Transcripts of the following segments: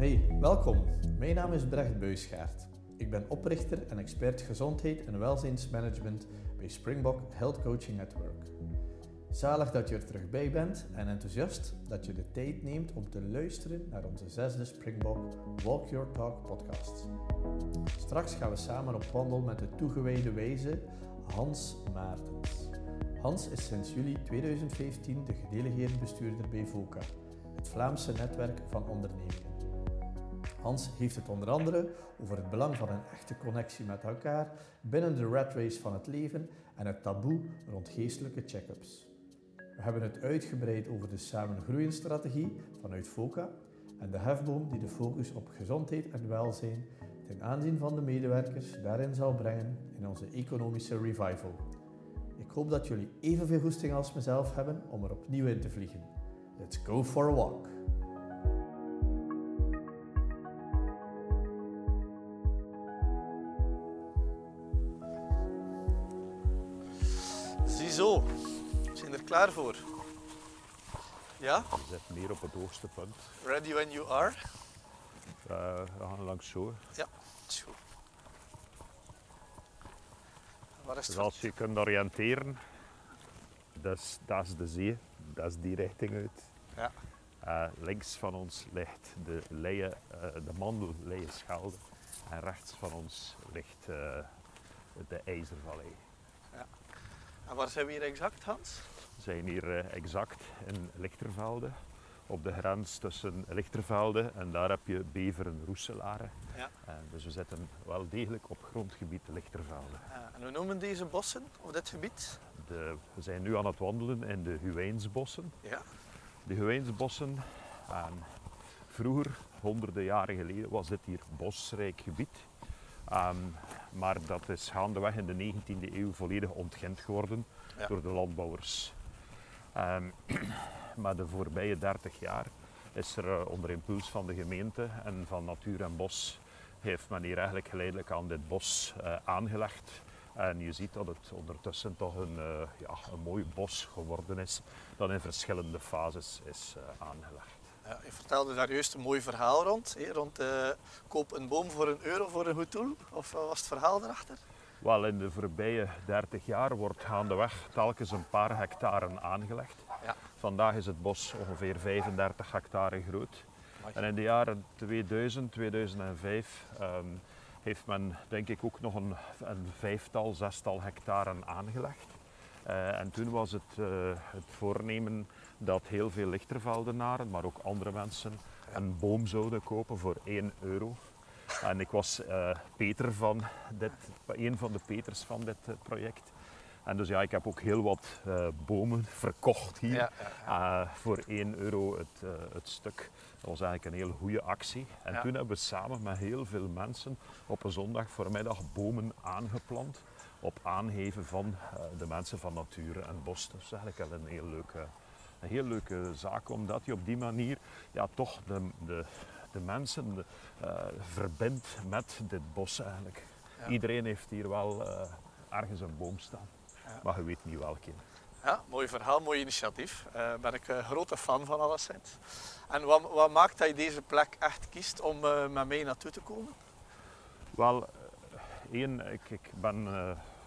Hey, welkom. Mijn naam is Brecht Buisgaard. Ik ben oprichter en expert gezondheid en welzijnsmanagement bij Springbok Health Coaching Network. Zalig dat je er terug bij bent en enthousiast dat je de tijd neemt om te luisteren naar onze zesde Springbok Walk Your Talk podcast. Straks gaan we samen op wandel met de toegewijde wijze Hans Maartens. Hans is sinds juli 2015 de gedelegeerde bestuurder bij VOCA, het Vlaamse netwerk van ondernemingen. Hans heeft het onder andere over het belang van een echte connectie met elkaar binnen de rat race van het leven en het taboe rond geestelijke check-ups. We hebben het uitgebreid over de Samen strategie vanuit FOCA en de hefboom die de focus op gezondheid en welzijn ten aanzien van de medewerkers daarin zal brengen in onze economische revival. Ik hoop dat jullie evenveel goesting als mezelf hebben om er opnieuw in te vliegen. Let's go for a walk! Ziezo, we zijn er klaar voor. Ja? We zitten hier op het hoogste punt. Ready when you are? Uh, we gaan langs zo. Ja, is goed. Waar is het? Dus als je kunt oriënteren, dat is, dat is de zee, dat is die richting uit. Ja. Uh, links van ons ligt de, Leie, uh, de mandel Schelde en rechts van ons ligt de IJzervallei. Ja. En waar zijn we hier exact, Hans? We zijn hier exact in Lichtervelde, op de grens tussen Lichtervelde en daar heb je Beveren Roeselaren. Ja. dus we zitten wel degelijk op grondgebied Lichtervelde. Ja, en we noemen deze bossen, of dit gebied? De, we zijn nu aan het wandelen in de Huwijnsbossen. Ja. De Huwijnsbossen, vroeger, honderden jaren geleden, was dit hier bosrijk gebied. Um, maar dat is gaandeweg in de 19e eeuw volledig ontgend geworden Ja. door de landbouwers. Um, maar de voorbije 30 jaar is er uh, onder impuls van de gemeente en van Natuur en Bos heeft men hier eigenlijk geleidelijk aan dit bos uh, aangelegd. En je ziet dat het ondertussen toch een, uh, ja, een mooi bos geworden is, dat in verschillende fases is aangelegd. Ja, je vertelde daar juist een mooi verhaal rond. Hè? Rond koop een boom voor een euro voor een goed doel. Of wat was het verhaal erachter? Wel, in de voorbije 30 jaar wordt gaandeweg telkens een paar hectare aangelegd. Ja. Vandaag is het bos ongeveer 35 hectare groot. En in de jaren 2000, 2005 um, heeft men denk ik ook nog een, een vijftal, zestal hectare aangelegd. Uh, en toen was het, uh, het voornemen dat heel veel lichterveldenaren, maar ook andere mensen, een boom zouden kopen voor 1 euro. En ik was uh, Peter van dit, een van de Peters van dit project. En dus ja, ik heb ook heel wat bomen verkocht hier ja, ja, voor 1 euro het, het, stuk. Dat was eigenlijk een heel goede actie. En toen hebben we samen met heel veel mensen op een zondag voormiddag bomen aangeplant. Op aangeven van de mensen van Natuur en Bos. Dat is eigenlijk wel een heel leuke, een heel leuke zaak, omdat je op die manier ja, toch de, de, de mensen de, verbindt met dit bos eigenlijk. Iedereen heeft hier wel ergens een boom staan. Ja. Maar je weet niet welke. Ja, mooi verhaal, mooi initiatief. Daar uh, ben ik een grote fan van alleszins. En wat, wat, maakt dat je deze plek echt kiest om met mij naartoe te komen? Wel, één, ik, ik ben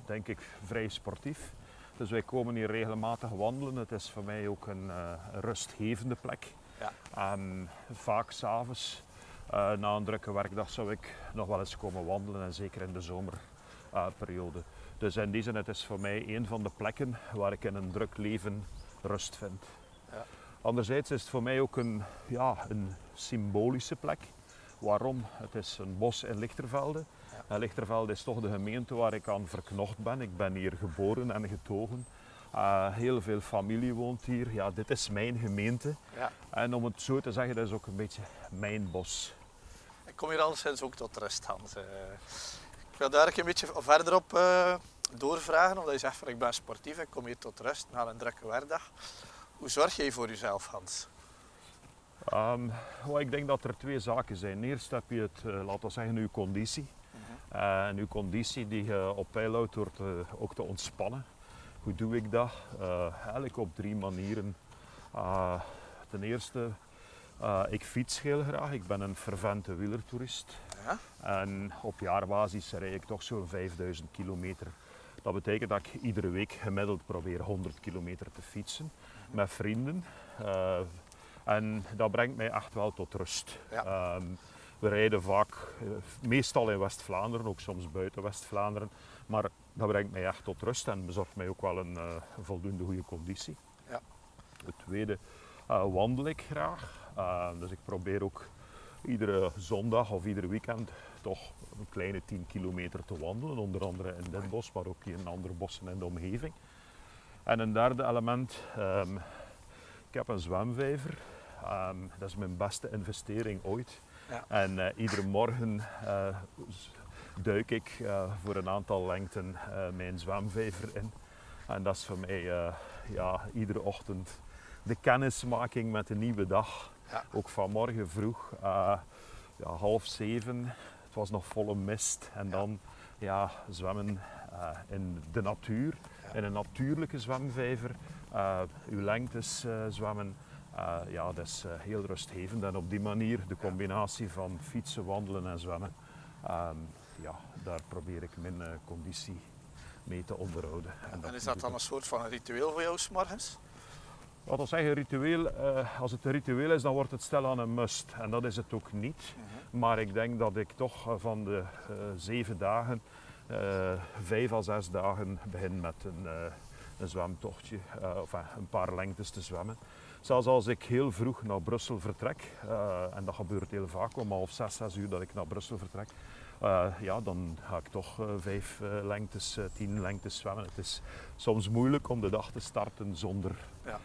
denk ik vrij sportief. Dus wij komen hier regelmatig wandelen. Het is voor mij ook een, een rustgevende plek. Ja. En vaak s'avonds, na een drukke werkdag, zou ik nog wel eens komen wandelen. En zeker in de zomerperiode. Dus in die zin, het is voor mij een van de plekken waar ik in een druk leven rust vind. Ja. Anderzijds is het voor mij ook een, ja, een symbolische plek. Waarom? Het is een bos in Lichtervelde. En Lichtervelde is toch de gemeente waar ik aan verknocht ben. Ik ben hier geboren en getogen. Uh, heel veel familie woont hier. Ja, dit is mijn gemeente. Ja. En om het zo te zeggen, dat is ook een beetje mijn bos. Ik kom hier alleszins ook tot rust, Hans. Uh, ik wil daar een beetje verder op uh, doorvragen, omdat je zegt van ik ben sportief, ik kom hier tot rust na een drukke werkdag. Hoe zorg jij voor jezelf, Hans? Um, well, ik denk dat er twee zaken zijn. Eerst heb je het, laten we zeggen, uw conditie. Uh, en uw conditie die je op peil houdt door te, ook te ontspannen. Hoe doe ik dat? Eigenlijk op drie manieren. ten eerste Uh, ik fiets heel graag. Ik ben een fervente wielertoerist. Ja? En op jaarbasis rijd ik toch zo'n 5000 kilometer. Dat betekent dat ik iedere week gemiddeld probeer 100 kilometer te fietsen met vrienden. Uh, en dat brengt mij echt wel tot rust. Ja. Um, we rijden vaak, uh, meestal in West-Vlaanderen, ook soms buiten West-Vlaanderen. Maar dat brengt mij echt tot rust en bezorgt mij ook wel een, uh, voldoende goede conditie. Ja. Het tweede, wandel ik graag. Ehm, dus ik probeer ook iedere zondag of ieder weekend toch een kleine 10 kilometer te wandelen. Onder andere in dit bos, maar ook in andere bossen in de omgeving. En een derde element, um, ik heb een zwemvijver. Um, dat is mijn beste investering ooit. Ja. En uh, iedere morgen uh, duik ik uh, voor een aantal lengten mijn zwemvijver in. En dat is voor mij ja, iedere ochtend de kennismaking met een nieuwe dag. Ja. Ook vanmorgen vroeg, ja, half zeven, het was nog volle mist. En dan ja, zwemmen in de natuur, in een natuurlijke zwemvijver. Uw lengtes zwemmen. Ja, dat is heel rustgevend. En op die manier de combinatie van fietsen, wandelen en zwemmen. Ehm, ja, daar probeer ik mijn conditie mee te onderhouden. En, en is dat dan een soort van ritueel voor jou s morgens? Wat wil zeggen, ritueel, uh, als het een ritueel is, dan wordt het stel aan een must. En dat is het ook niet. Mhm. Maar ik denk dat ik toch eh, van de uh, zeven dagen, vijf à zes dagen begin met een, een zwemtochtje. of een paar lengtes te zwemmen. Zelfs als ik heel vroeg naar Brussel vertrek, en dat gebeurt heel vaak om half zes, zes uur dat ik naar Brussel vertrek, uh, ja, dan ga ik toch uh, vijf lengtes, tien lengtes zwemmen. Het is soms moeilijk om de dag te starten zonder, ja.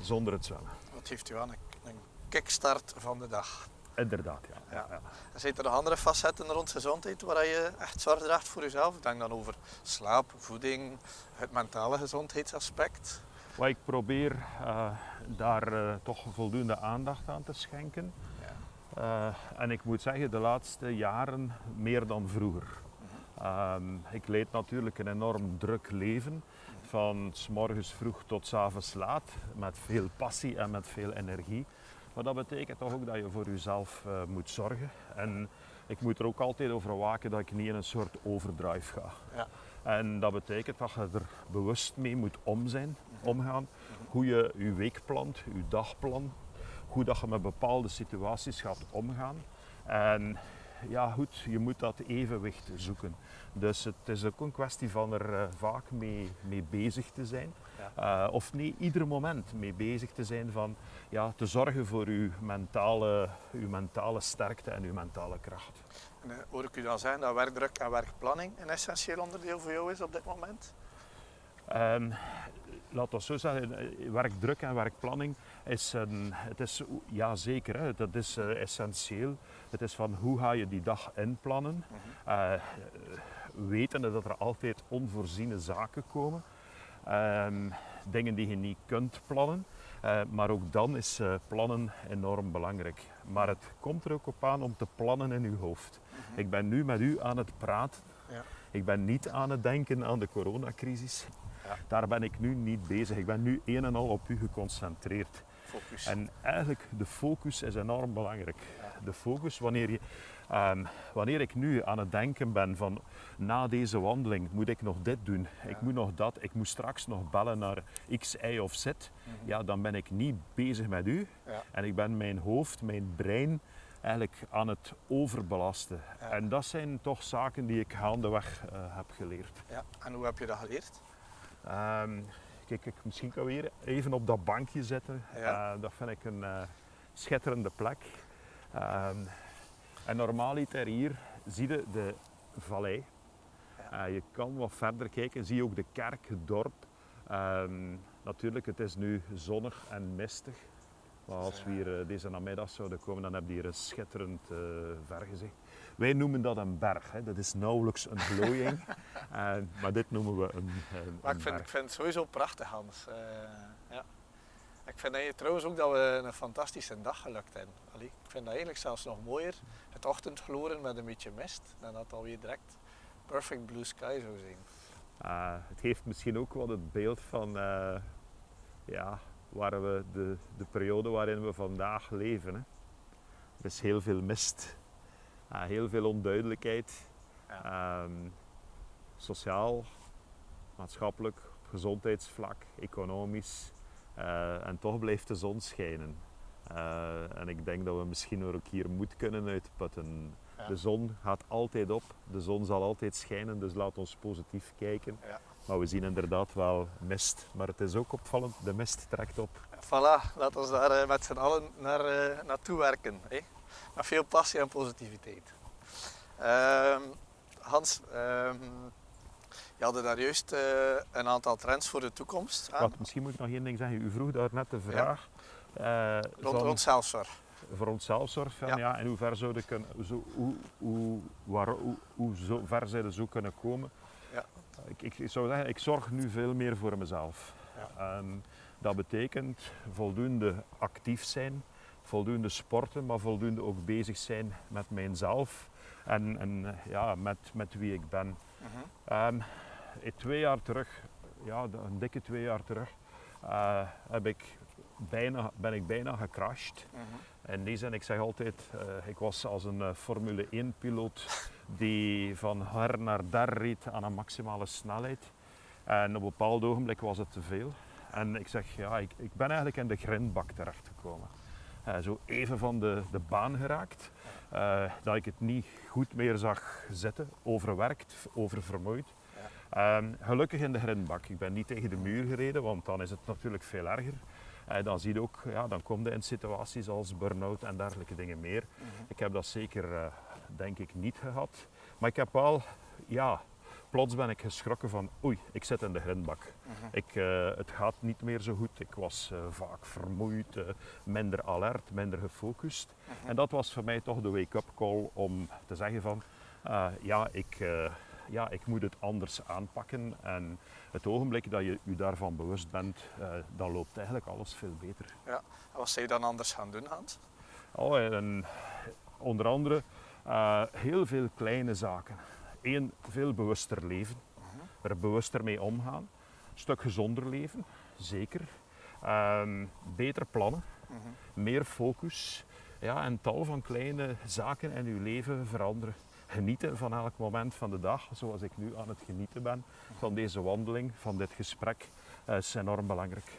zonder het zwemmen. Wat geeft u aan een, een kickstart van de dag? Inderdaad, ja. ja. ja. En zijn er nog andere facetten rond gezondheid waar je echt zorg draagt voor jezelf? Ik denk dan over slaap, voeding, het mentale gezondheidsaspect. Wat ik probeer daar toch voldoende aandacht aan te schenken. Uh, en ik moet zeggen, de laatste jaren meer dan vroeger. Um, ik leid natuurlijk een enorm druk leven. Van s morgens vroeg tot s avonds laat. Met veel passie en met veel energie. Maar dat betekent toch ook dat je voor jezelf uh, moet zorgen. En ik moet er ook altijd over waken dat ik niet in een soort overdrive ga. Ja. En dat betekent dat je er bewust mee moet om zijn, omgaan. Hoe je je week plant, je dag plant hoe dat je met bepaalde situaties gaat omgaan. En ja, goed, je moet dat evenwicht zoeken. Dus het is ook een kwestie van er uh, vaak mee, mee bezig te zijn. Ja. Uh, of niet ieder moment mee bezig te zijn van ja, te zorgen voor uw mentale, uw mentale sterkte en uw mentale kracht. En, uh, hoor ik u dan zeggen dat werkdruk en werkplanning een essentieel onderdeel voor jou is op dit moment? Um, laat ons zo zeggen, eh, werkdruk en werkplanning is, een, het is ja zeker, hè, dat is uh, essentieel. Het is van hoe ga je die dag inplannen, uh, wetende dat er altijd onvoorziene zaken komen, um, dingen die je niet kunt plannen. Uh, maar ook dan is plannen enorm belangrijk. Maar het komt er ook op aan om te plannen in uw hoofd. Mhm. Ik ben nu met u aan het praten. Ja. Ik ben niet aan het denken aan de coronacrisis. Ja. Daar ben ik nu niet bezig. Ik ben nu een en al op u geconcentreerd. Focus. En eigenlijk de focus is enorm belangrijk. De focus, wanneer, je, um, wanneer ik nu aan het denken ben van na deze wandeling moet ik nog dit doen, ik moet nog dat, ik moet straks nog bellen naar X, Y of Z, mm -hmm. ja, dan ben ik niet bezig met u. Ja. En ik ben mijn hoofd, mijn brein eigenlijk aan het overbelasten. En dat zijn toch zaken die ik gaandeweg uh, heb geleerd. Ja. En hoe heb je dat geleerd? Um, kijk, ik misschien kan weer even op dat bankje zitten. Ja. Uh, dat vind ik een uh, schitterende plek. Um, en normaaliter hier zie je de vallei. Ja. Uh, je kan wat verder kijken, zie je ook de kerk, het dorp. Um, natuurlijk, het is nu zonnig en mistig. Maar als we hier deze namiddag zouden komen, dan heb je hier een schitterend vergezicht. Wij noemen dat een berg. Hè. Dat is nauwelijks een glooiing. uh, maar dit noemen we een, een Maar ik vind, ik vind het sowieso prachtig, Hans. Uh, ja. Ik vind hey, trouwens ook dat we een fantastische dag gelukt hebben. Allee, ik vind dat eigenlijk zelfs nog mooier. Het ochtendgloren met een beetje mist. Dan dat alweer direct perfect blue sky zou zijn. Uh, het geeft misschien ook wat het beeld van... ja, waar we de, de periode waarin we vandaag leven. Hè. Er is heel veel mist, uh, heel veel onduidelijkheid. Ja. Ehm, sociaal, maatschappelijk, op gezondheidsvlak, economisch. Eh, en toch blijft de zon schijnen. Eh, en ik denk dat we misschien ook hier moed kunnen uitputten. Ja. De zon gaat altijd op, de zon zal altijd schijnen, dus laat ons positief kijken. Ja. Maar we zien inderdaad wel mist. Maar het is ook opvallend, de mist trekt op. Voilà, laten we daar eh, met z'n allen naar, naartoe werken. Hè? Met veel passie en positiviteit. Ehm, Hans, ehm, je had daar juist eh, een aantal trends voor de toekomst aan. Wat, misschien moet ik nog één ding zeggen. U vroeg daar net de vraag. eh, Rond, rond zelfzorg. voor ons zelfzorg. Van, Ja. ja. en hoe ver zouden kunnen, zo, hoe, hoe, waar, hoe, hoe zo ver zouden zo kunnen komen. Ja. Ik, ik, zou zeggen, ik zorg nu veel meer voor mezelf. Ehm, dat betekent voldoende actief zijn, voldoende sporten, maar voldoende ook bezig zijn met mijzelf en, en ja, met, met wie ik ben. Eh, twee jaar terug, ja, een dikke twee jaar terug, eh, heb ik bijna, ben ik bijna gecrashed. Mhm. In die zin, ik zeg altijd, eh, ik was als een eh, Formule 1-piloot die van her naar daar reed aan een maximale snelheid. En op een bepaald ogenblik was het te veel. En ik zeg, ja, ik, ik ben eigenlijk in de grindbak terechtgekomen. Eh, zo even van de, de baan geraakt, eh, dat ik het niet goed meer zag zitten, overwerkt, oververmoeid. Ehm, gelukkig in de grindbak. Ik ben niet tegen de muur gereden, want dan is het natuurlijk veel erger. Eh, dan zie je ook, ja, dan kom je in situaties als burn-out en dergelijke dingen meer. Ik heb dat zeker, denk ik, niet gehad. Maar ik heb wel, ja, plots ben ik geschrokken van, oei, ik zit in de grindbak. Ik, eh, het gaat niet meer zo goed. Ik was eh, vaak vermoeid, eh, minder alert, minder gefocust. En dat was voor mij toch de wake-up call om te zeggen van, ja, ik, ja, ik moet het anders aanpakken. En het ogenblik dat je je daarvan bewust bent, dan loopt eigenlijk alles veel beter. En wat zou je dan anders gaan doen, Hans? Oh, en onder andere heel veel kleine zaken. Eén, veel bewuster leven, er bewuster mee omgaan. Een stuk gezonder leven, zeker. Ehm, beter plannen, meer focus. Ja, en tal van kleine zaken in uw leven veranderen. Genieten van elk moment van de dag, zoals ik nu aan het genieten ben van deze wandeling, van dit gesprek, eh, is enorm belangrijk.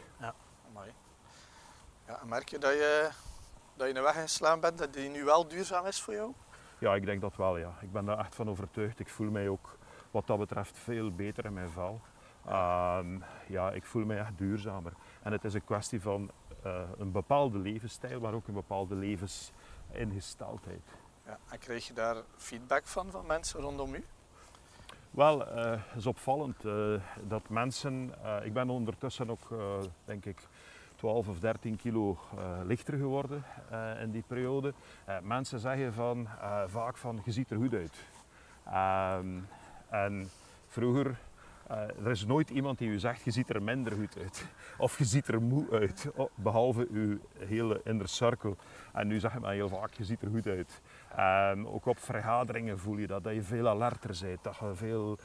Ja, en merk je dat je, dat je een weg ingeslaan bent dat die nu wel duurzaam is voor jou? Ja, ik denk dat wel, ja. Ik ben daar echt van overtuigd. Ik voel mij ook wat dat betreft veel beter in mijn vel. Ehm, ja, ik voel mij echt duurzamer. En het is een kwestie van eh, een bepaalde levensstijl, maar ook een bepaalde levensingesteldheid. Ja, en krijg je daar feedback van, van mensen rondom u? Wel, eh, het is opvallend eh, dat mensen... ik ben ondertussen ook, denk ik, 12 of 13 kilo eh, lichter geworden eh, in die periode. Eh, mensen zeggen van, vaak van, je ziet er goed uit. Ehm, en vroeger, eh, er is nooit iemand die u zegt, je ziet er minder goed uit. Of je ziet er moe uit, behalve uw hele inner circle. En nu zeggen men heel vaak, je ziet er goed uit. Ehm, ook op vergaderingen voel je dat, dat je veel alerter bent, dat je veel,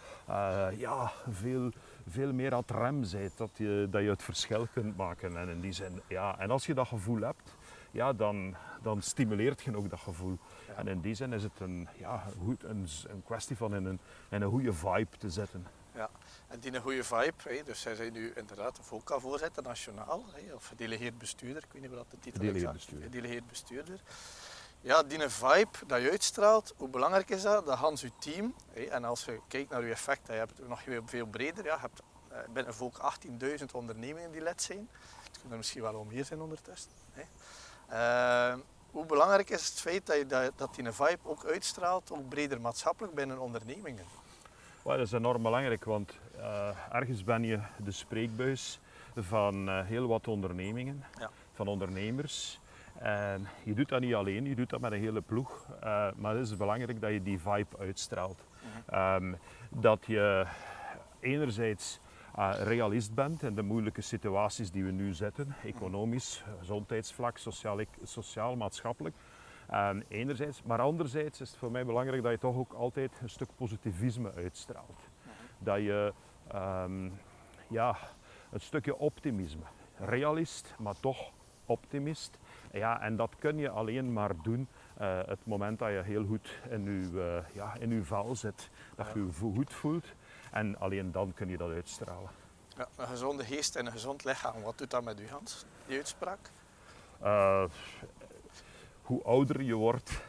ja, veel, veel meer aan het rem bent, dat je, dat je het verschil kunt maken. En, in die zin, ja, en als je dat gevoel hebt, ja, dan, dan stimuleert je ook dat gevoel. En in die zin is het een, ja, goed, een, een kwestie van in een, in een goede vibe te zetten. En die een goede vibe, hè, dus zij zijn nu inderdaad een VOCA-voorzitter nationaal, hè, of gedelegeerd bestuurder, ik weet niet wat de titel Gedelegeerd bestuurder. Gedelegeerd bestuurder. Ja, die vibe dat je uitstraalt, hoe belangrijk is dat? Dat Hans, uw team, en als je kijkt naar uw effect, je hebt het nog veel- veel breder, ja, je hebt eh, binnen VOCA 18.000 ondernemingen die lid zijn. Het kunnen er misschien wel wel meer zijn ondertussen. Eh, hoe belangrijk is het feit dat, je, dat, dat die vibe ook uitstraalt, ook breder maatschappelijk binnen ondernemingen? Wel, dat is enorm belangrijk, want eh, ergens ben je de spreekbuis van heel wat ondernemingen, Ja. van ondernemers. En je doet dat niet alleen, je doet dat met een hele ploeg. eh, maar het is belangrijk dat je die vibe uitstraalt. Ehm, dat je enerzijds eh, realist bent in de moeilijke situaties die we nu zitten, economisch, gezondheidsvlak, sociaal, sociaal maatschappelijk. Ehm, enerzijds, maar anderzijds is het voor mij belangrijk dat je toch ook altijd een stuk positivisme uitstraalt. Dat je ehm, ja, een stukje optimisme. realist, maar toch optimist. Ja, en dat kun je alleen maar doen uh, het moment dat je heel goed in je, uh, ja, in uw val zit. Dat je je goed voelt. En alleen dan kun je dat uitstralen. Ja, een gezonde geest en een gezond lichaam. Wat doet dat met u, Hans, die uitspraak? Uh, hoe ouder je wordt,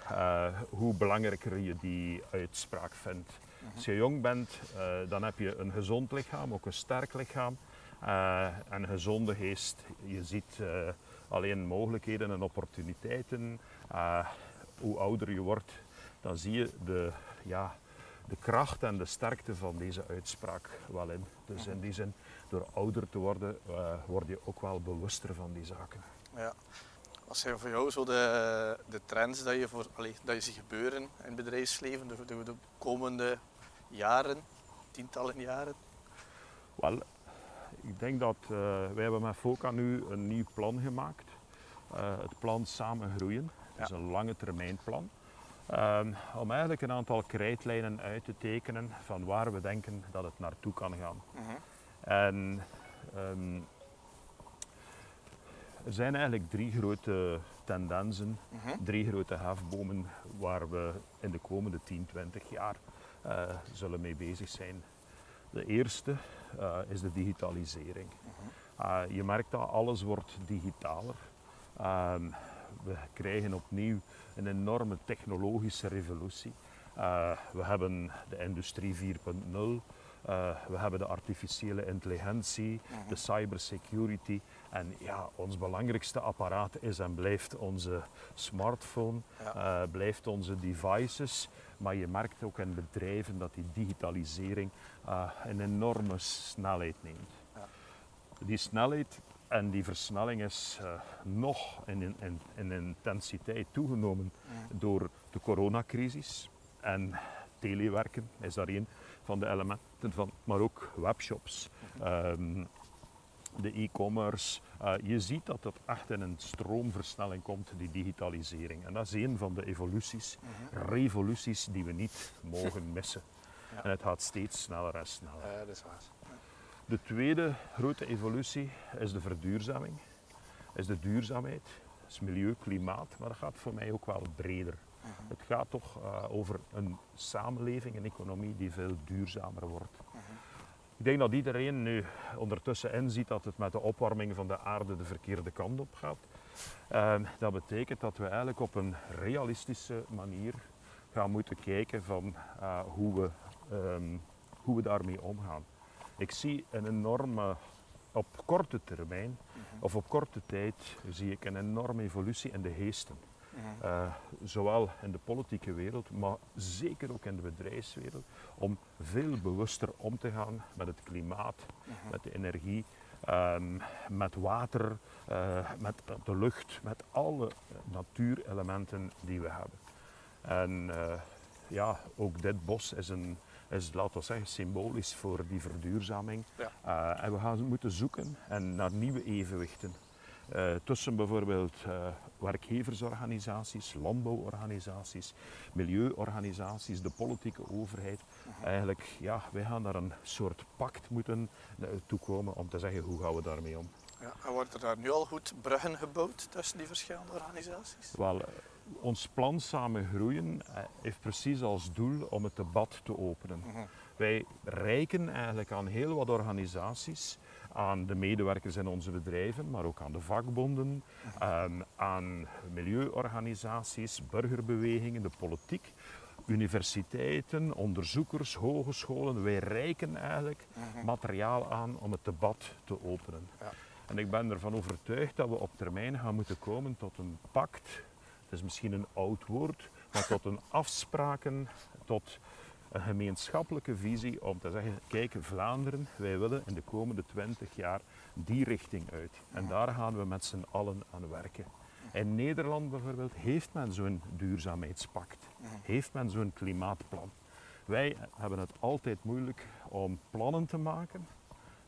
hoe belangrijker je die uitspraak vindt. Als je jong bent, dan heb je een gezond lichaam, ook een sterk lichaam. en een gezonde geest. Je ziet alleen mogelijkheden en opportuniteiten. Uh, hoe ouder je wordt, dan zie je de, ja, de kracht en de sterkte van deze uitspraak wel in. Dus in die zin, door ouder te worden, uh, word je ook wel bewuster van die zaken. Ja. Wat zijn voor jou zo de, de trends dat je, voor, allez, dat je ziet gebeuren in het bedrijfsleven de, de, de komende jaren, tientallen jaren? Wel, ik denk dat uh, wij hebben met FOCA nu een nieuw plan gemaakt. Uh, het plan Samen Groeien. Dat is een lange termijn plan. Um, om eigenlijk een aantal krijtlijnen uit te tekenen van waar we denken dat het naartoe kan gaan. -huh. En um, er zijn eigenlijk drie grote tendensen, -huh. drie grote hefbomen waar we in de komende 10, 20 jaar uh, zullen mee bezig zijn. De eerste uh, is de digitalisering. -huh. je merkt dat alles wordt digitaler. Um, we krijgen opnieuw een enorme technologische revolutie. Uh, we hebben de industrie 4.0, uh, we hebben de artificiële intelligentie, uh-huh. de cybersecurity. En ja, ons belangrijkste apparaat is en blijft onze smartphone, ja. uh, blijft onze devices. Maar je merkt ook in bedrijven dat die digitalisering een enorme snelheid neemt. Ja. Die snelheid en die versnelling is uh, nog in, in, in, intensiteit toegenomen ja. door de coronacrisis. En telewerken is daar een van de elementen van, maar ook webshops. Um, de e-commerce. Uh, je ziet dat het echt in een stroomversnelling komt, die digitalisering. En dat is een van de evoluties, -huh. revoluties die we niet mogen missen. Ja. En het gaat steeds sneller en sneller. Ja, dat is waar. De tweede grote evolutie is de verduurzaming, is de duurzaamheid, is milieu, klimaat, maar dat gaat voor mij ook wel breder. -huh. Het gaat toch uh, over een samenleving, een economie die veel duurzamer wordt. -huh. Ik denk dat iedereen nu ondertussen inziet dat het met de opwarming van de aarde de verkeerde kant op gaat. Dat betekent dat we eigenlijk op een realistische manier gaan moeten kijken van hoe, we, um, hoe we daarmee omgaan. Ik zie een enorme, op korte termijn -huh. of op korte tijd, zie ik een enorme evolutie in de geesten. Uh uh, zowel in de politieke wereld, maar zeker ook in de bedrijfswereld, om veel bewuster om te gaan met het klimaat, -huh. met de energie, um, met water, uh, met de lucht, met alle natuurelementen die we hebben. En uh, ja, ook dit bos is een, is, laten we zeggen, symbolisch voor die verduurzaming. Ja. En we gaan moeten zoeken en naar nieuwe evenwichten. Uh, tussen bijvoorbeeld uh, werkgeversorganisaties, landbouworganisaties, milieuorganisaties, de politieke overheid. Eigenlijk, ja, wij gaan naar een soort pact moeten toekomen om te zeggen hoe gaan we daarmee om. Ja, en worden er daar nu al goed bruggen gebouwd tussen die verschillende organisaties? Wel, ons plan Samen Groeien heeft precies als doel om het debat te openen. -huh. Wij reiken eigenlijk aan heel wat organisaties, aan de medewerkers in onze bedrijven, maar ook aan de vakbonden, um, aan milieuorganisaties, burgerbewegingen, de politiek, universiteiten, onderzoekers, hogescholen. Wij reiken eigenlijk -huh. materiaal aan om het debat te openen. Ja. En ik ben ervan overtuigd dat we op termijn gaan moeten komen tot een pact het is misschien een oud woord, maar tot een afspraken, tot een gemeenschappelijke visie om te zeggen, kijk Vlaanderen, wij willen in de komende 20 jaar die richting uit. En daar gaan we met z'n allen aan werken. In Nederland bijvoorbeeld heeft men zo'n duurzaamheidspact, heeft men zo'n klimaatplan. Wij hebben het altijd moeilijk om plannen te maken.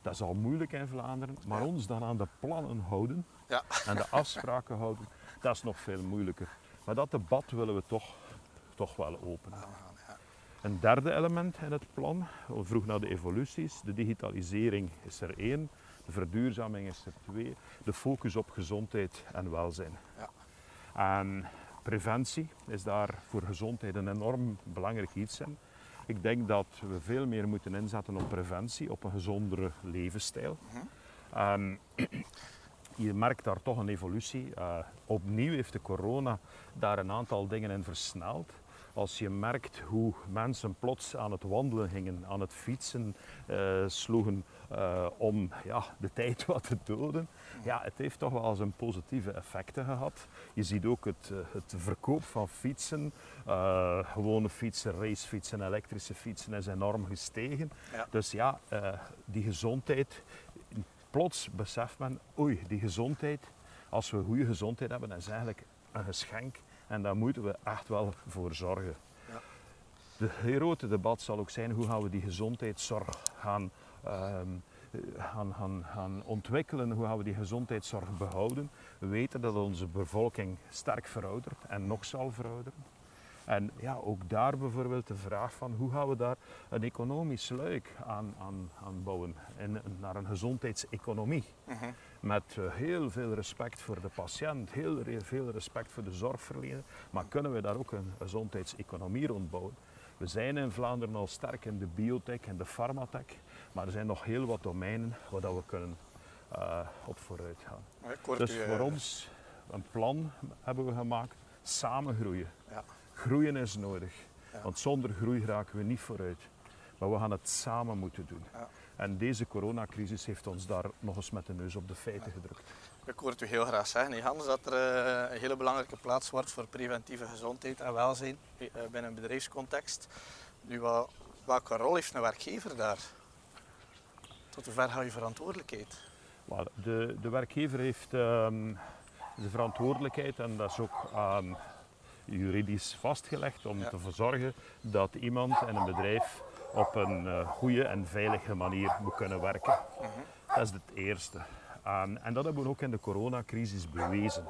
Dat is al moeilijk in Vlaanderen, maar ja. ons dan aan de plannen houden ja. en de afspraken houden, dat is nog veel moeilijker. Maar dat debat willen we toch, toch wel openen. Een derde element in het plan, we vroeg naar de evoluties. De digitalisering is er één, De verduurzaming is er twee. De focus op gezondheid en welzijn. Ja. En preventie is daar voor gezondheid een enorm belangrijk iets in. Ik denk dat we veel meer moeten inzetten op preventie, op een gezondere levensstijl. En je merkt daar toch een evolutie. Eh, opnieuw heeft de corona daar een aantal dingen in versneld. Als je merkt hoe mensen plots aan het wandelen gingen, aan het fietsen eh, sloegen eh, om ja, de tijd wat te doden. Ja, het heeft toch wel zijn positieve effecten gehad. Je ziet ook het, eh, het verkoop van fietsen, gewone fietsen, racefietsen, elektrische fietsen is enorm gestegen. Ja. Dus ja, die gezondheid, plots beseft men, oei, die gezondheid, als we goede gezondheid hebben, is eigenlijk een geschenk. En daar moeten we echt wel voor zorgen. Ja. De grote debat zal ook zijn hoe gaan we die gezondheidszorg gaan, ehm, gaan, gaan, gaan ontwikkelen, hoe gaan we die gezondheidszorg behouden. We weten dat onze bevolking sterk veroudert en nog zal verouderen. En ja, ook daar bijvoorbeeld de vraag van hoe gaan we daar een economisch luik aan, aan, aan bouwen en naar een gezondheidseconomie. Mhm. Met eh, heel veel respect voor de patiënt, heel veel respect voor de zorgverlener. Maar kunnen we daar ook een gezondheidseconomie rond bouwen? We zijn in Vlaanderen al sterk in de biotech en de farmatech. Maar er zijn nog heel wat domeinen waar dat we kunnen eh, op vooruit gaan. Dus u, eh, voor ons een plan hebben we gemaakt. Samen groeien. Ja. Groeien is nodig. Ja. Want zonder groei raken we niet vooruit. Maar we gaan het samen moeten doen. Ja. En deze coronacrisis heeft ons daar nog eens met de neus op de feiten gedrukt. Ik hoor het u heel graag zeggen, Hans, dat er eh, een hele belangrijke plaats wordt voor preventieve gezondheid en welzijn eh, binnen een bedrijfscontext. Nu, wat, welke rol heeft een werkgever daar? Tot hoever gaat je verantwoordelijkheid? De, de werkgever heeft ehm, de verantwoordelijkheid en dat is ook ehm, juridisch vastgelegd om Ja. te verzorgen dat iemand in een bedrijf op een eh, goede en veilige manier moet kunnen werken. Dat is het eerste. Ehm, en dat hebben we ook in de coronacrisis bewezen.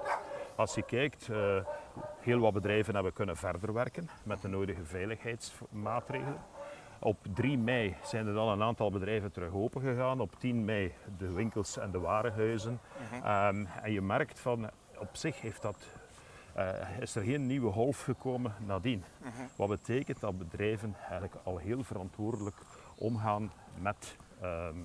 Als je kijkt, eh, heel wat bedrijven hebben kunnen verder werken met de nodige veiligheidsmaatregelen. Op 3 mei zijn er dan een aantal bedrijven terug open gegaan. Op 10 mei de winkels en de warenhuizen. Ehm, en je merkt van, op zich heeft dat, eh, is er geen nieuwe golf gekomen nadien. Wat betekent dat bedrijven eigenlijk al heel verantwoordelijk omgaan met, ehm,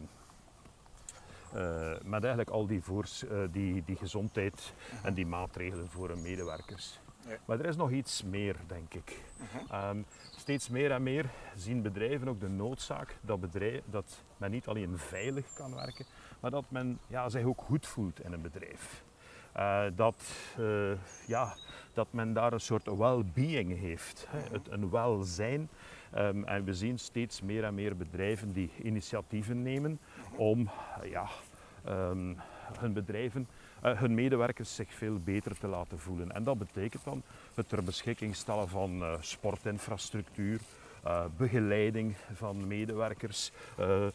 eh, met eigenlijk al die, voors, eh, die, die gezondheid en die maatregelen voor hun medewerkers. Ja. Maar er is nog iets meer, denk ik. Ehm, steeds meer en meer zien bedrijven ook de noodzaak dat, bedrijf, dat men niet alleen veilig kan werken, maar dat men ja, zich ook goed voelt in een bedrijf. Eh, dat, eh, ja, dat men daar een soort well-being heeft, hè, het, een welzijn. Ehm, en we zien steeds meer en meer bedrijven die initiatieven nemen om ja, ehm, hun bedrijven, eh, hun medewerkers zich veel beter te laten voelen. En dat betekent dan het ter beschikking stellen van sportinfrastructuur, eh, begeleiding van medewerkers, eh, eh,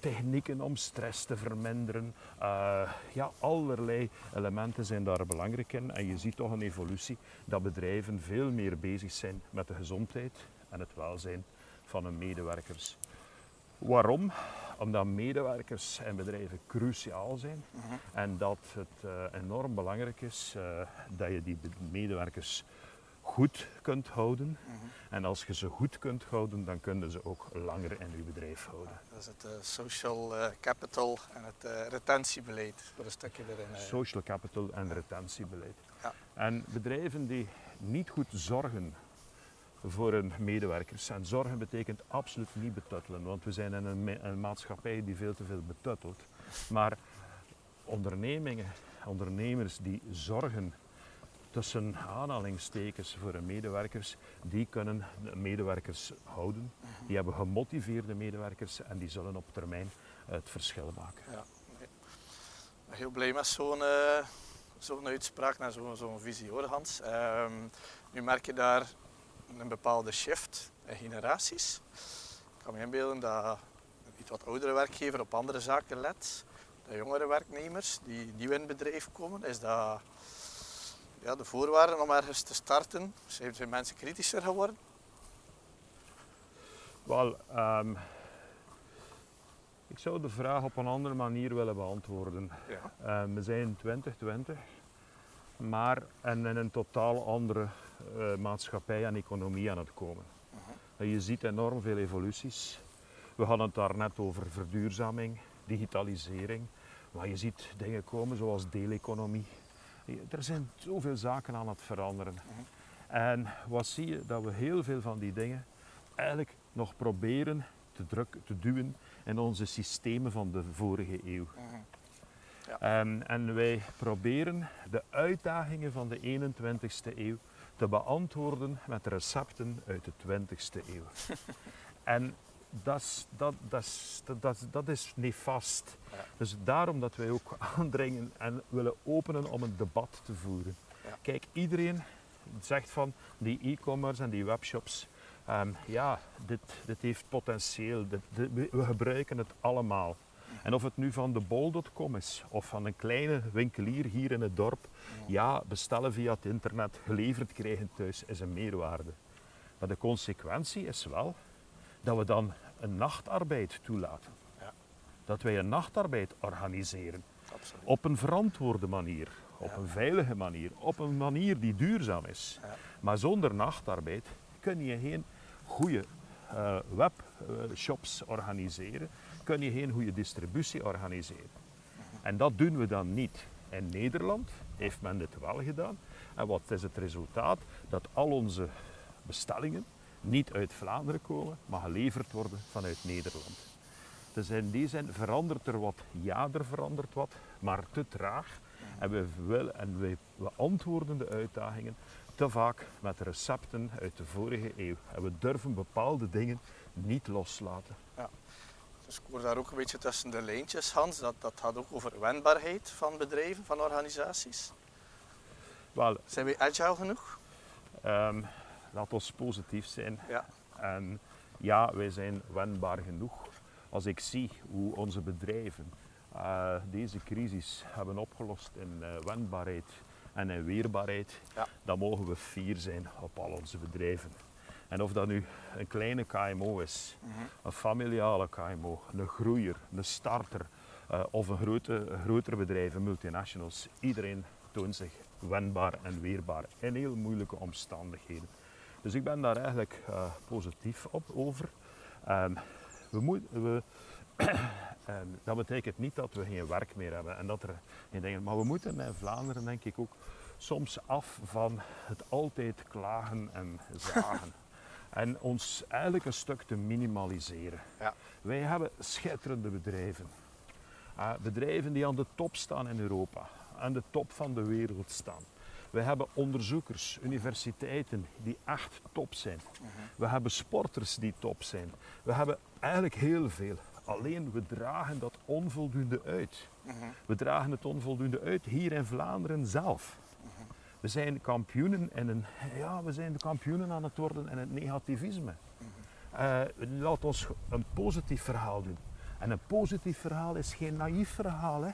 technieken om stress te verminderen. Ja, allerlei elementen zijn daar belangrijk in. En je ziet toch een evolutie dat bedrijven veel meer bezig zijn met de gezondheid en het welzijn van hun medewerkers. Waarom? Omdat medewerkers en bedrijven cruciaal zijn en dat het enorm belangrijk is dat je die medewerkers goed kunt houden. En als je ze goed kunt houden, dan kunnen ze ook langer in je bedrijf houden. Dat is het eh, social eh, capital en het eh, retentiebeleid voor een stukje erin. Social capital en retentiebeleid. Ja. En bedrijven die niet goed zorgen voor hun medewerkers. En zorgen betekent absoluut niet betuttelen, want we zijn in een, een maatschappij die veel te veel betuttelt. Maar ondernemingen, ondernemers die zorgen tussen aanhalingstekens voor hun medewerkers, die kunnen de medewerkers houden. Die hebben gemotiveerde medewerkers en die zullen op termijn het verschil maken. Ja. Ik ben heel blij met zo'n eh, zo'n uitspraak en zo'n zo'n visie hoor, Hans. Ehm, nu merk je daar een bepaalde shift in generaties. Ik kan me inbeelden dat iets wat oudere werkgever op andere zaken let. De jongere werknemers die nieuw in het bedrijf komen, is dat ja, de voorwaarden om ergens te starten? Zijn zijn mensen kritischer geworden? Wel, ehm, Ik zou de vraag op een andere manier willen beantwoorden. Ja. Eh, we zijn in 2020, maar en in een totaal andere eh, maatschappij en economie aan het komen. En je ziet enorm veel evoluties. We hadden het daar net over verduurzaming, digitalisering. Maar je ziet dingen komen zoals deeleconomie. Er zijn zoveel zaken aan het veranderen. En wat zie je? Dat we heel veel van die dingen eigenlijk nog proberen te, druk, te duwen in onze systemen van de vorige eeuw. Ja. En, en wij proberen de uitdagingen van de 21ste eeuw te beantwoorden met recepten uit de 20ste eeuw. en dat is, dat, dat, is, dat, nefast. Ja. Dus daarom dat wij ook aandringen en willen openen om een debat te voeren. Ja. Kijk, iedereen zegt van die e-commerce en die webshops, ehm, ja, dit, dit heeft potentieel, dit, dit- we, we gebruiken het allemaal. En of het nu van de bol.com is of van een kleine winkelier hier in het dorp, ja, bestellen via het internet, geleverd krijgen thuis is een meerwaarde. Maar de consequentie is wel dat we dan een nachtarbeid toelaten. Ja. Dat wij een nachtarbeid organiseren. Absoluut. Op een verantwoorde manier, op Ja. een veilige manier, op een manier die duurzaam is. Ja. Maar zonder nachtarbeid kun je geen goede eh, webshops organiseren, kun je geen goede distributie organiseren. En dat doen we dan niet. In Nederland heeft men dit wel gedaan. En wat is het resultaat? Dat al onze bestellingen niet uit Vlaanderen komen, maar geleverd worden vanuit Nederland. Dus in die zin verandert er wat. Ja, er verandert wat, maar te traag. En we, willen, en we, we antwoorden de uitdagingen te vaak met recepten uit de vorige eeuw. En we durven bepaalde dingen niet loslaten. Dus ik hoor daar ook een beetje tussen de lijntjes, Hans. Dat, dat gaat ook over wendbaarheid van bedrijven, van organisaties. Wel, Zijn we agile genoeg? ehm, laat ons positief zijn. Ja. En ja, wij zijn wendbaar genoeg. Als ik zie hoe onze bedrijven eh, deze crisis hebben opgelost in eh, wendbaarheid en in weerbaarheid, Ja. dan mogen we fier zijn op al onze bedrijven. En of dat nu een kleine KMO is, een familiale KMO, een groeier, een starter eh, of een, grote, een groter bedrijf, een multinationals, iedereen toont zich wendbaar en weerbaar in heel moeilijke omstandigheden. Dus ik ben daar eigenlijk eh, positief op over. Ehm, we we, ehm, dat betekent niet dat we geen werk meer hebben en dat er geen dingen. Maar we moeten in Vlaanderen denk ik ook soms af van het altijd klagen en zagen. en ons eigenlijk een stuk te minimaliseren. Ja. Wij hebben schitterende bedrijven. Uh, bedrijven die aan de top staan in Europa, aan de top van de wereld staan. We hebben onderzoekers, universiteiten die echt top zijn. We hebben sporters die top zijn. We hebben eigenlijk heel veel. Alleen we dragen dat onvoldoende uit. We dragen het onvoldoende uit hier in Vlaanderen zelf. We zijn kampioenen in een, ja, we zijn de kampioenen aan het worden in het negativisme. Eh, laat ons een positief verhaal doen. En een positief verhaal is geen naïef verhaal. Hè?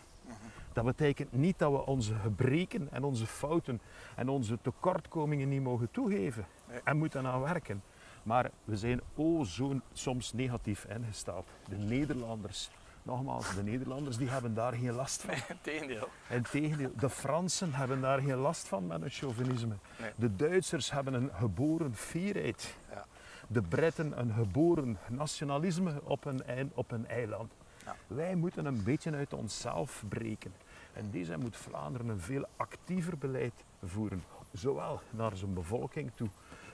Dat betekent niet dat we onze gebreken en onze fouten en onze tekortkomingen niet mogen toegeven en moeten aan werken. Maar we zijn o zo soms negatief ingesteld. De Nederlanders, nogmaals, de Nederlanders die hebben daar geen last van. Integendeel. Integendeel, de Fransen hebben daar geen last van met hun chauvinisme. Nee. De Duitsers hebben een geboren fierheid. Ja. De Britten een geboren nationalisme op een, ei- op een eiland. Ja. Wij moeten een beetje uit onszelf breken. En deze moet Vlaanderen een veel actiever beleid voeren. Zowel naar zijn bevolking toe.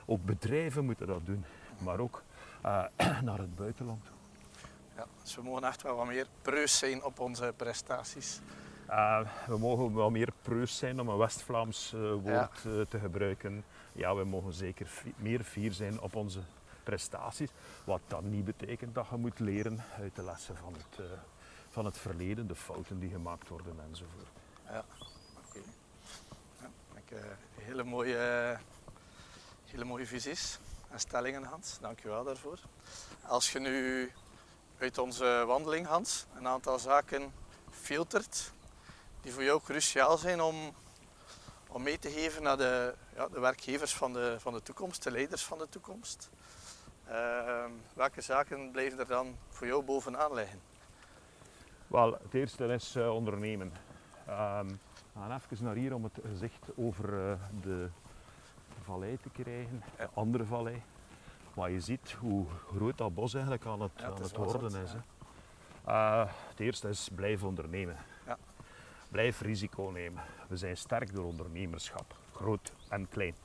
Ook bedrijven moeten dat doen. Maar ook eh, naar het buitenland toe. Ja, dus we mogen echt wel wat meer preus zijn op onze prestaties. Uh, we mogen wel meer preus zijn om een West-Vlaams uh, woord Ja. te gebruiken. Ja, we mogen zeker meer fier zijn op onze prestaties. Wat dan niet betekent dat je moet leren uit de lessen van het, van het verleden, de fouten die gemaakt worden enzovoort. Ja, oké. Hele, mooie, hele mooie visies en stellingen, Hans. Dank je wel daarvoor. Als je nu uit onze wandeling, Hans, een aantal zaken filtert die voor jou cruciaal zijn om, om mee te geven naar de, ja, de werkgevers van de, van de toekomst, de leiders van de toekomst. Ehm, welke zaken blijven er dan voor jou bovenaan liggen? Wel, het eerste is uh, ondernemen. Um, we gaan even naar hier om het gezicht over uh, de vallei te krijgen, de andere vallei. Maar je ziet hoe groot dat bos eigenlijk aan het, Ja, het is worden is. ja. Uh, het eerste is blijf ondernemen. Ja. Blijf risico nemen. We zijn sterk door ondernemerschap, groot en klein.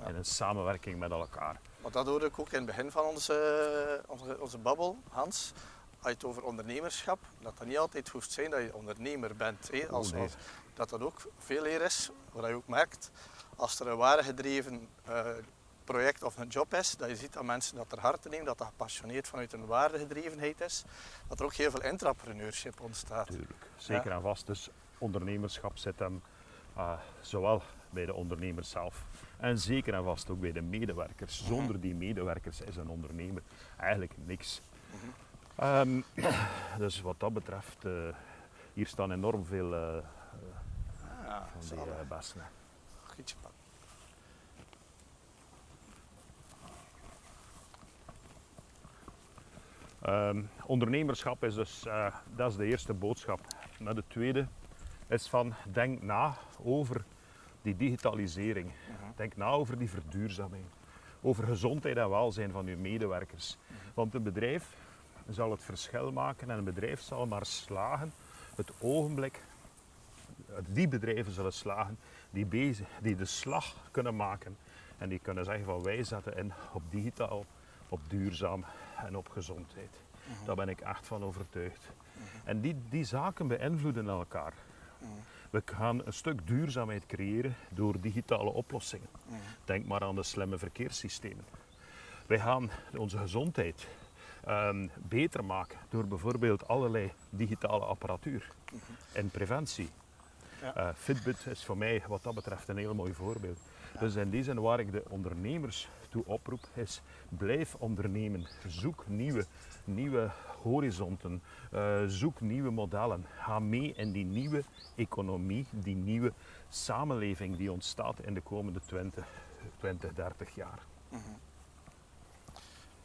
Ja. In een samenwerking met elkaar. Want dat hoorde ik ook in het begin van onze, onze, onze babbel, Hans. Als je het over ondernemerschap, dat dat niet altijd hoeft zijn dat je ondernemer bent. Hè? Als, dat dat ook veel eer is, wat je ook merkt, als er een waardegedreven eh, project of een job is, dat je ziet dat mensen dat ter harte nemen, dat dat gepassioneerd vanuit een waardegedrevenheid is, dat er ook heel veel intrapreneurship ontstaat. Tuurlijk. Zeker Ja. en vast. Dus ondernemerschap zit hem eh, zowel bij de ondernemer zelf en zeker en vast ook bij de medewerkers. Zonder die medewerkers is een ondernemer eigenlijk niks. Mhm. Ehm, dus wat dat betreft, eh, hier staan enorm veel eh, Ah, van die eh, bessen. Gietje. Ehm, ondernemerschap is dus, eh, dat is de eerste boodschap. Maar de tweede is van, denk na over die digitalisering. Mhm. Denk na over die verduurzaming. Over gezondheid en welzijn van uw medewerkers. Want een bedrijf zal het verschil maken en een bedrijf zal maar slagen het ogenblik, die bedrijven zullen slagen die, bezig, die de slag kunnen maken en die kunnen zeggen van wij zetten in op digitaal, op duurzaam en op gezondheid. Daar ben ik echt van overtuigd. En die, die zaken beïnvloeden elkaar. We gaan een stuk duurzaamheid creëren door digitale oplossingen. Denk maar aan de slimme verkeerssystemen. Wij gaan onze gezondheid ehm, beter maken door bijvoorbeeld allerlei digitale apparatuur en preventie. Ja. Eh, Fitbit is voor mij wat dat betreft een heel mooi voorbeeld. Dus in die zin waar ik de ondernemers toe oproep is blijf ondernemen. Zoek nieuwe, nieuwe horizonten. Eh, zoek nieuwe modellen. Ga mee in die nieuwe economie, die nieuwe samenleving die ontstaat in de komende 20, 20 30 jaar.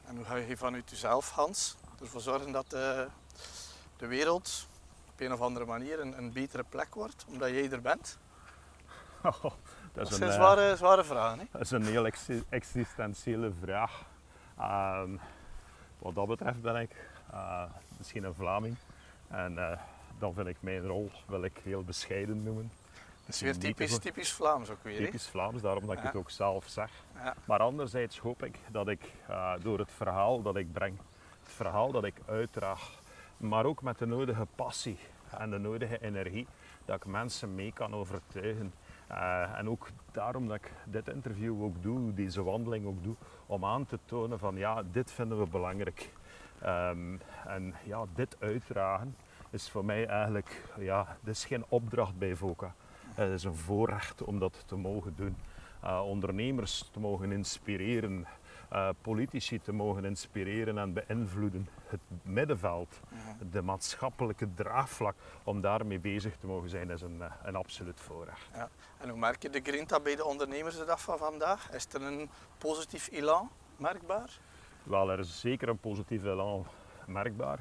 En hoe ga je vanuit jezelf, Hans, ervoor zorgen dat de, de wereld op een of andere manier een, een betere plek wordt, omdat jij er bent? dat Dat is zijn een, eh, zware, zware vragen. Hè? Dat is een heel exi- existentiële vraag. Ehm, wat dat betreft ben ik eh, misschien een Vlaming. En eh, dan vind ik mijn rol wil ik heel bescheiden noemen. Dat is weer typisch, typisch Vlaams ook weer. Typisch Vlaams, daarom dat ik Ja. het ook zelf zeg. Ja. Maar anderzijds hoop ik dat ik eh, door het verhaal dat ik breng, het verhaal dat ik uitdraag, maar ook met de nodige passie en de nodige energie, dat ik mensen mee kan overtuigen. Eh, en ook daarom dat ik dit interview ook doe, deze wandeling ook doe, om aan te tonen van ja, dit vinden we belangrijk. Ehm, en ja, dit uitdragen is voor mij eigenlijk, ja, dit is geen opdracht bij VOCA. Het is een voorrecht om dat te mogen doen. Eh, ondernemers te mogen inspireren, eh, politici te mogen inspireren en beïnvloeden. Het middenveld, de maatschappelijke draagvlak, om daarmee bezig te mogen zijn, is een, eh, een absoluut voorrecht. Ja. En hoe merk je de grinta bij de ondernemers de dag van vandaag? Is er een positief elan merkbaar? Wel, er is zeker een positief elan merkbaar.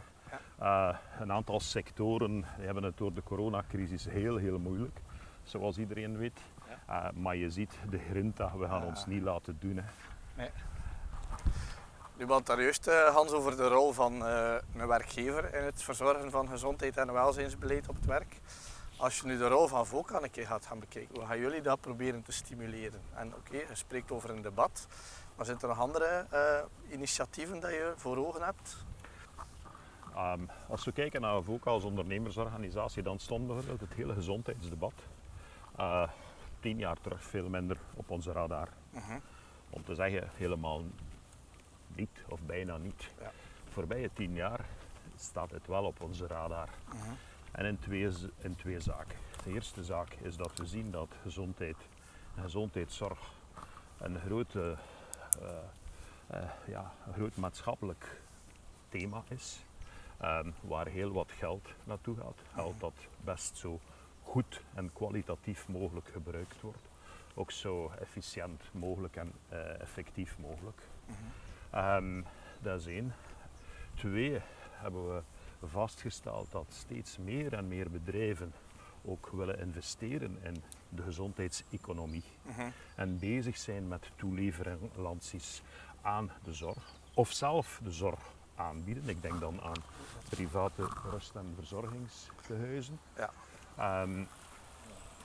Eh, een aantal sectoren hebben het door de coronacrisis heel, heel moeilijk, zoals iedereen weet. Eh, maar je ziet de grinta, we gaan Ja. ons niet laten doen. Hè. Nu had daar juist eh, Hans over de rol van eh, een werkgever in het verzorgen van gezondheid en welzijnsbeleid op het werk. Als je nu de rol van VOCA een keer gaat gaan bekijken, hoe gaan jullie dat proberen te stimuleren? En oké, je spreekt over een debat, maar zijn er nog andere eh, initiatieven dat je voor ogen hebt? Ehm, als we kijken naar VOCA als ondernemersorganisatie, dan stond bijvoorbeeld het hele gezondheidsdebat eh, tien jaar terug veel minder op onze radar. Mhm. Om te zeggen, helemaal niet of bijna niet. Ja. Voorbije tien jaar staat het wel op onze radar. Mhm. En in twee, in twee zaken. De eerste zaak is dat we zien dat gezondheid en gezondheidszorg een groot, eh, eh, ja, een groot maatschappelijk thema is. ehm, waar heel wat geld naartoe gaat. Geld dat best zo goed en kwalitatief mogelijk gebruikt wordt. Ook zo efficiënt mogelijk en eh, effectief mogelijk. Ehm, dat is één. Twee hebben we vastgesteld dat steeds meer en meer bedrijven ook willen investeren in de gezondheidseconomie Mhm. en bezig zijn met toeleveranties aan de zorg of zelf de zorg aanbieden. Ik denk dan aan private rust- en verzorgingstehuizen. Ja. Ehm,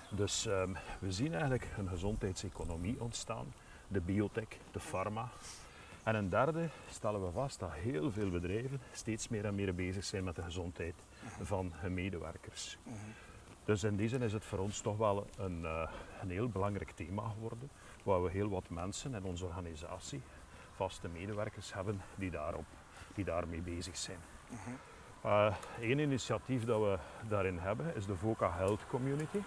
dus ehm, we zien eigenlijk een gezondheidseconomie ontstaan, de biotech, de pharma. En een derde stellen we vast dat heel veel bedrijven steeds meer en meer bezig zijn met de gezondheid van hun medewerkers. Dus in die zin is het voor ons toch wel een, eh, een heel belangrijk thema geworden, waar we heel wat mensen in onze organisatie, vaste medewerkers hebben die, daarop, die daarmee bezig zijn. Eén initiatief dat we daarin hebben is de VOCA Health Community.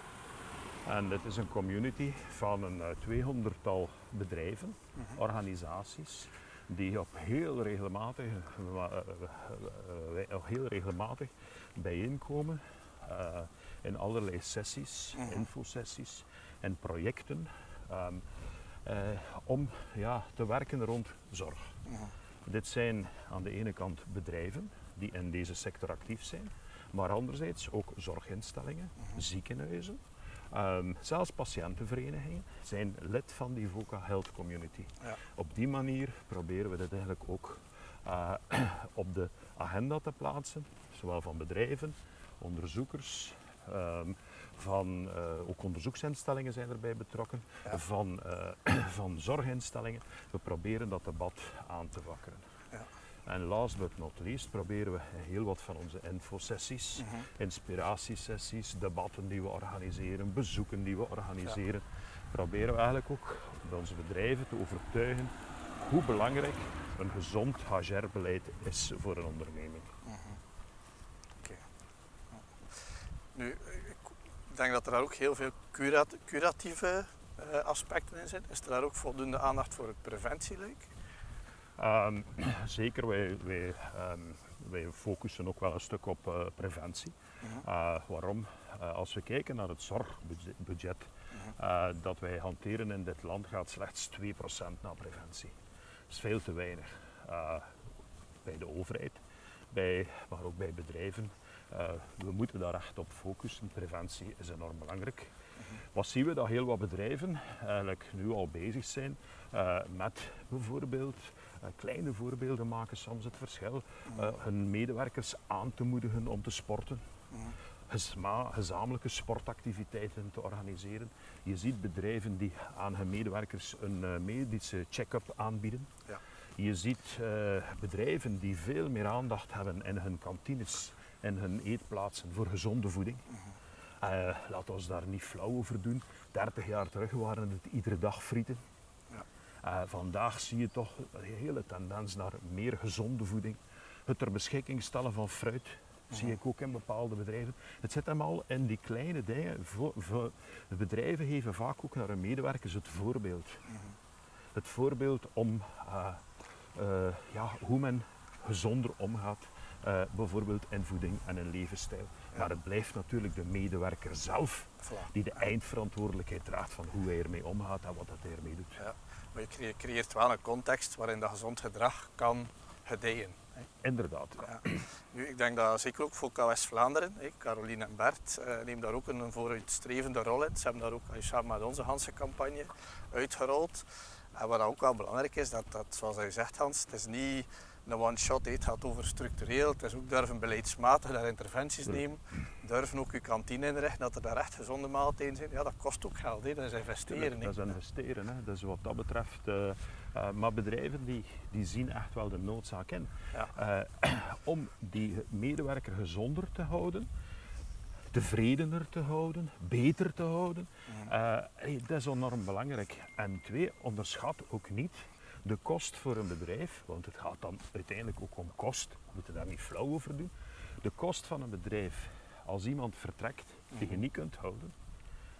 En dit is een community van een eh, tweehonderdtal bedrijven, organisaties, die op heel regelmatig, eh, eh, eh, eh, heel regelmatig bijeenkomen eh, in allerlei sessies, infosessies en projecten ehm, eh, om ja, te werken rond zorg. Dit zijn aan de ene kant bedrijven die in deze sector actief zijn, maar anderzijds ook zorginstellingen, ziekenhuizen, ehm, zelfs patiëntenverenigingen zijn lid van die VOCA Health Community. Ja. Op die manier proberen we dit eigenlijk ook eh, op de agenda te plaatsen, zowel van bedrijven, onderzoekers, ehm, van, eh, ook onderzoeksinstellingen zijn erbij betrokken, Ja. van, eh, van zorginstellingen. We proberen dat debat aan te wakkeren. En last but not least proberen we heel wat van onze infosessies, Mhm. inspiratiesessies, debatten die we organiseren, bezoeken die we organiseren, proberen we eigenlijk ook onze bedrijven te overtuigen hoe belangrijk een gezond HR-beleid is voor een onderneming. Oké. Ja. Nu, ik denk dat er daar ook heel veel curat- curatieve eh, aspecten in zitten. Is er daar ook voldoende aandacht voor het preventieluik? Ehm, zeker, wij, wij, ehm, wij focussen ook wel een stuk op eh, preventie. Mhm. Eh, waarom? Eh, als we kijken naar het zorgbudget eh, dat wij hanteren in dit land, gaat slechts 2% naar preventie. Dat is veel te weinig. Bij de overheid, bij, maar ook bij bedrijven. We moeten daar echt op focussen. Preventie is enorm belangrijk. Wat zien we? Dat heel wat bedrijven eigenlijk nu al bezig zijn met bijvoorbeeld kleine voorbeelden maken soms het verschil. eh, hun medewerkers aan te moedigen om te sporten. Gezamenlijke sportactiviteiten te organiseren. Je ziet bedrijven die aan hun medewerkers een eh, medische check-up aanbieden. Ja. Je ziet eh, bedrijven die veel meer aandacht hebben in hun kantines en hun eetplaatsen voor gezonde voeding. Eh, laat ons daar niet flauw over doen. 30 jaar terug waren het iedere dag frieten. Ja. Eh, vandaag zie je toch een hele tendens naar meer gezonde voeding. Het ter beschikking stellen van fruit zie ik ook in bepaalde bedrijven. Het zit hem al in die kleine dingen. Vo- vo- de bedrijven geven vaak ook naar hun medewerkers het voorbeeld. Het voorbeeld om eh, eh, ja, hoe men gezonder omgaat, bijvoorbeeld in voeding en in levensstijl. Maar het blijft natuurlijk de medewerker zelf die de eindverantwoordelijkheid draagt van hoe hij ermee omgaat en wat hij ermee doet. Maar je cre- creëert wel een context waarin dat gezond gedrag kan gedijen. Inderdaad. Ja. Nu, ik denk dat zeker ook voor KWS West-Vlaanderen, hè, Caroline en Bert, eh, nemen daar ook een vooruitstrevende rol in. Ze hebben daar ook eh, samen met onze Hansen-campagne uitgerold. En wat ook wel belangrijk is, dat, dat zoals je zegt Hans, het is niet een one-shot, het gaat over structureel. Het is ook durven beleidsmatig daar interventies nemen. Durven ook je kantine inrichten, dat er daar echt gezonde maaltijden zijn. Ja, dat kost ook geld, hè. dat is investeren. Dat is investeren. Hè. Dus wat dat betreft. eh, eh, maar bedrijven die, die zien echt wel de noodzaak in. Ja. Eh, om die medewerker gezonder te houden, tevredener te houden, beter te houden. Dat is enorm belangrijk. En twee, onderschat ook niet de kost voor een bedrijf, want het gaat dan uiteindelijk ook om kost. We moeten daar niet flauw over doen. De kost van een bedrijf, als iemand vertrekt die je niet kunt houden,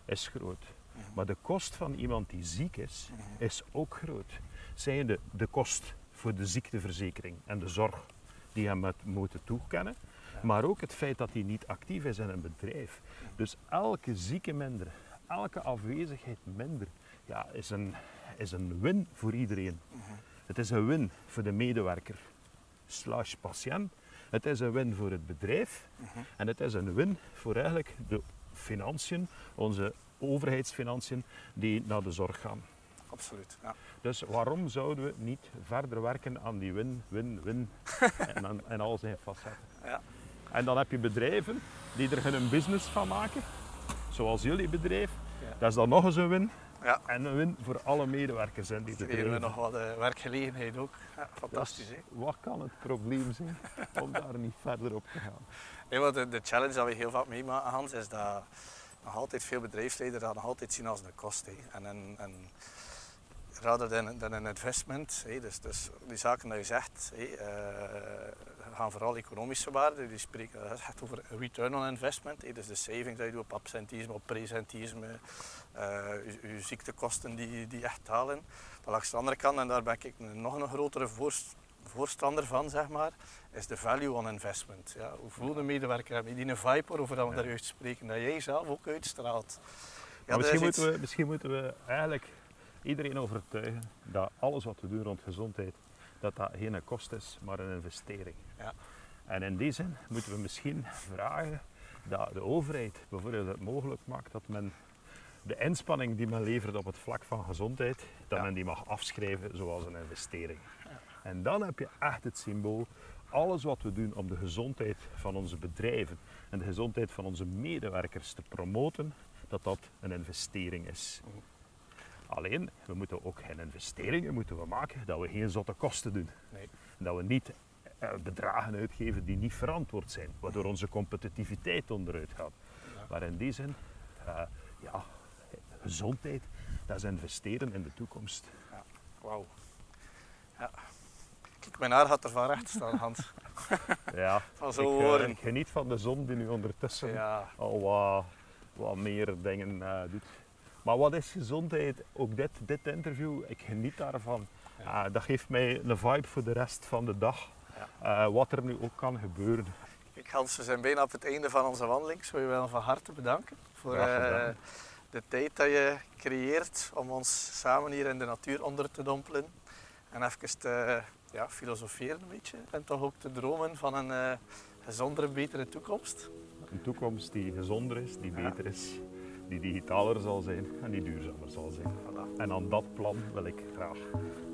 is groot. Maar de kost van iemand die ziek is, is ook groot. Zijnde de kost voor de ziekteverzekering en de zorg die hem moet moeten toekennen, maar ook het feit dat hij niet actief is in een bedrijf. Dus elke zieke minder, elke afwezigheid minder, ja, is, een, is een win voor iedereen. Het is een win voor de medewerker slash patiënt, Het is een win voor het bedrijf Mhm. en het is een win voor eigenlijk de financiën, onze overheidsfinanciën die naar de zorg gaan. Absoluut. Ja. Dus waarom zouden we niet verder werken aan die win, win, win en, aan- en al zijn facetten? Ja. En dan heb je bedrijven die er een business van maken, zoals jullie bedrijf. Ja. Dat is dan nog eens een win. Ja. En een win voor alle medewerkers in die Geven we bedrijven. nog wat eh, werkgelegenheid ook. Ja, fantastisch. Dus hè? wat kan het probleem zijn om daar niet verder op te gaan? Nee, wat de, de challenge dat we heel vaak meemaken, Hans, is dat nog altijd veel bedrijfsleiders dat nog altijd zien als een kost. hè. En, en, en rather dan, dan een investment. hè. Dus, dus die zaken die je zegt, hè, eh, gaan vooral economische waarde. Die spreken dat echt over return on investment. Dus de savings die je doet op absentisme, op presentisme, eh, je, je ziektekosten die, die echt dalen. Maar langs de andere kant, en daar ben ik een- nog een grotere voorst- voorstander van, zeg maar, is de value on investment. Ja, hoeveel de medewerker hebben die een vibe waarover dat we Ja. daar juist spreken, dat jij zelf ook uitstraalt. Ja, misschien, iets- moeten we, misschien moeten we eigenlijk iedereen overtuigen dat alles wat we doen rond gezondheid, dat dat geen kost is, maar een investering. Ja. En in die zin moeten we misschien vragen dat de overheid bijvoorbeeld het mogelijk maakt dat men de inspanning die men levert op het vlak van gezondheid, dat Ja. men die mag afschrijven zoals een investering. En dan heb je echt het symbool, alles wat we doen om de gezondheid van onze bedrijven en de gezondheid van onze medewerkers te promoten, dat dat een investering is. Alleen, we moeten ook geen investeringen moeten we maken dat we geen zotte kosten doen. Nee. Dat we niet eh, bedragen uitgeven die niet verantwoord zijn, waardoor onze competitiviteit onderuit gaat. Ja. Maar in die zin, eh, ja, gezondheid, dat is investeren in de toekomst. Wauw. Ja. Kijk, mijn haar gaat er van recht staan, Hans. Ja, Van zo ik, eh, ik geniet van de zon die nu ondertussen Ja, al wat, wat meer dingen doet. Maar wat is gezondheid? Ook dit, dit interview, ik geniet daarvan. Ja. Eh, dat geeft mij een vibe voor de rest van de dag. Ja. Eh, wat er nu ook kan gebeuren. Kijk, Hans, we zijn bijna op het einde van onze wandeling. Ik zou je wel van harte bedanken voor eh, de tijd dat je creëert om ons samen hier in de natuur onder te dompelen. En even te ja, filosoferen een beetje. En toch ook te dromen van een eh, gezondere, betere toekomst. Een toekomst die gezonder is, die beter is, die digitaler zal zijn en die duurzamer zal zijn. Voilà. En aan dat plan wil ik graag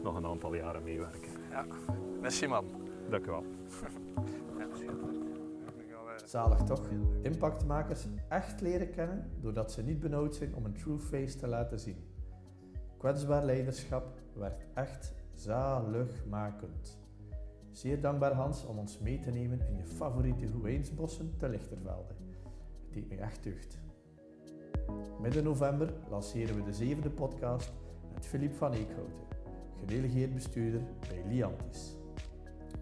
nog een aantal jaren meewerken. Ja. Merci man. Dank u wel. Eh, Zalig toch? Impactmakers echt leren kennen doordat ze niet benauwd zijn om een true face te laten zien. Kwetsbaar leiderschap werkt echt zaligmakend. Zeer dankbaar Hans om ons mee te nemen in je favoriete Hoeijnsbossen te Lichtervelde. Het deed me echt deugd. Midden november lanceren we de zevende podcast met Filip van Eekhouten, gedelegeerd bestuurder bij Liantis.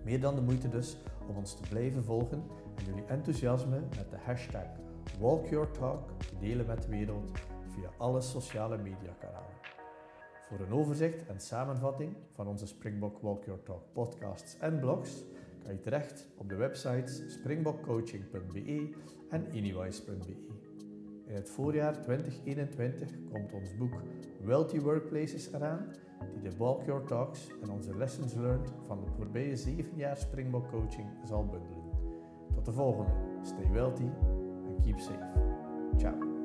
Meer dan de moeite dus om ons te blijven volgen en jullie enthousiasme met de hashtag WalkYourTalk te delen met de wereld via alle sociale mediakanalen. Voor een overzicht en samenvatting van onze Springbok Walk Your Talk podcasts en blogs kan je terecht op de websites springbokcoaching.be en anywise.be. In het voorjaar 2021 komt ons boek Wealthy Workplaces eraan, die de Walk Your Talks en onze lessons learned van de voorbije zeven jaar Springbok coaching zal bundelen. Tot de volgende. Stay wealthy and keep safe. Ciao.